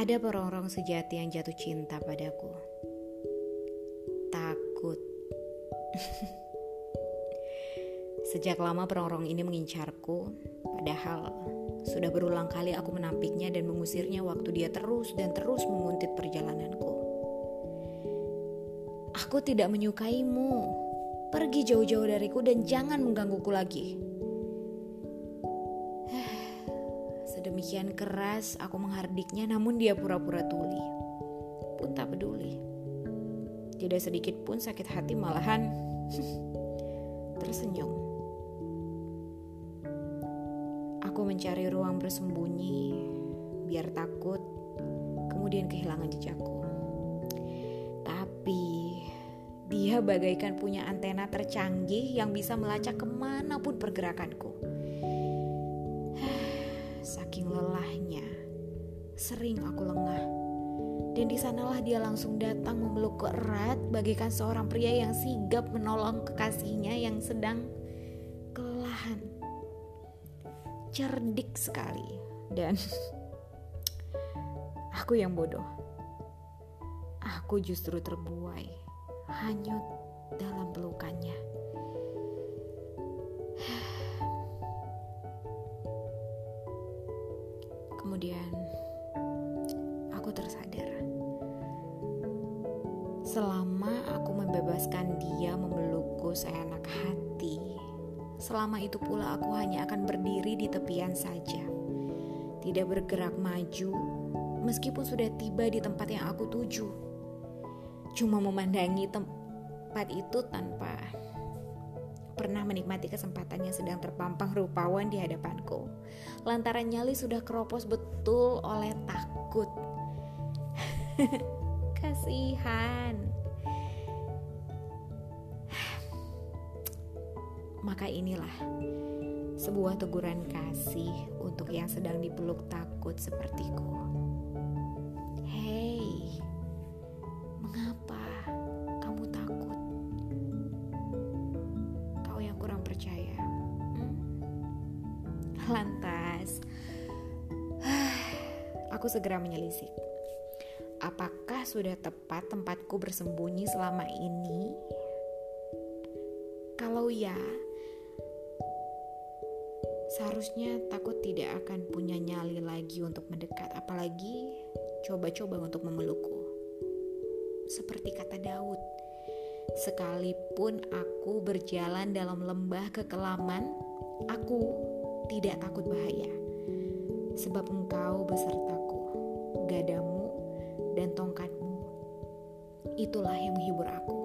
Ada perongrong sejati yang jatuh cinta padaku. Takut. Sejak lama perongrong ini mengincarku, padahal sudah berulang kali aku menampiknya dan mengusirnya waktu dia terus dan terus menguntit perjalananku. Aku tidak menyukaimu. Pergi jauh-jauh dariku dan jangan menggangguku lagi. Sedemikian keras aku menghardiknya namun dia pura-pura tuli. Pun tak peduli. Tidak sedikit pun sakit hati malahan tersenyum. Aku mencari ruang bersembunyi biar takut kemudian kehilangan jejakku. Tapi dia bagaikan punya antena tercanggih yang bisa melacak ke mana pun pergerakanku. Saking lelahnya, sering aku lengah. Dan di sanalah dia langsung datang memelukku erat bagaikan seorang pria yang sigap menolong kekasihnya yang sedang kelelahan. Cerdik sekali dan aku yang bodoh. Aku justru terbuai, hanyut dalam pelukannya. Kemudian aku tersadar. Selama aku membebaskan dia memelukku seenak hati, selama itu pula aku hanya akan berdiri di tepian saja. Tidak bergerak maju, meskipun sudah tiba di tempat yang aku tuju. Cuma memandangi tempat itu tanpa pernah menikmati kesempatan yang sedang terpampang rupawan di hadapanku. Lantaran nyali sudah keropos betul oleh takut. Kasihan. Maka inilah sebuah teguran kasih untuk yang sedang dipeluk takut sepertiku. Lantas, aku segera menyelisik. Apakah sudah tepat tempatku bersembunyi selama ini? Kalau ya, seharusnya takut tidak akan punya nyali lagi untuk mendekat, apalagi coba-coba untuk memelukku. Seperti kata Daud, sekalipun aku berjalan dalam lembah kekelaman, aku tidak takut bahaya, sebab engkau besertaku, gadamu dan tongkatmu. Itulah yang menghibur aku.